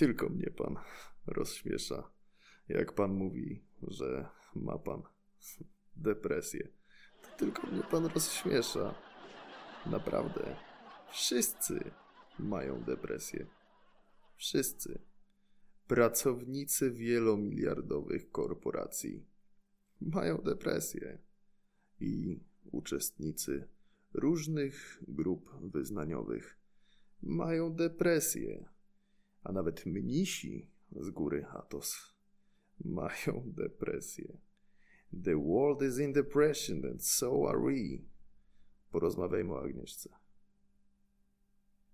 Tylko mnie pan rozśmiesza. Jak pan mówi, że ma pan depresję, to tylko mnie pan rozśmiesza. Naprawdę. Wszyscy mają depresję. Wszyscy. Pracownicy wielomiliardowych korporacji mają depresję. I uczestnicy różnych grup wyznaniowych mają depresję. A nawet mnisi z góry Atos mają depresję. The world is in depression and so are we. Porozmawiajmy o Agnieszce.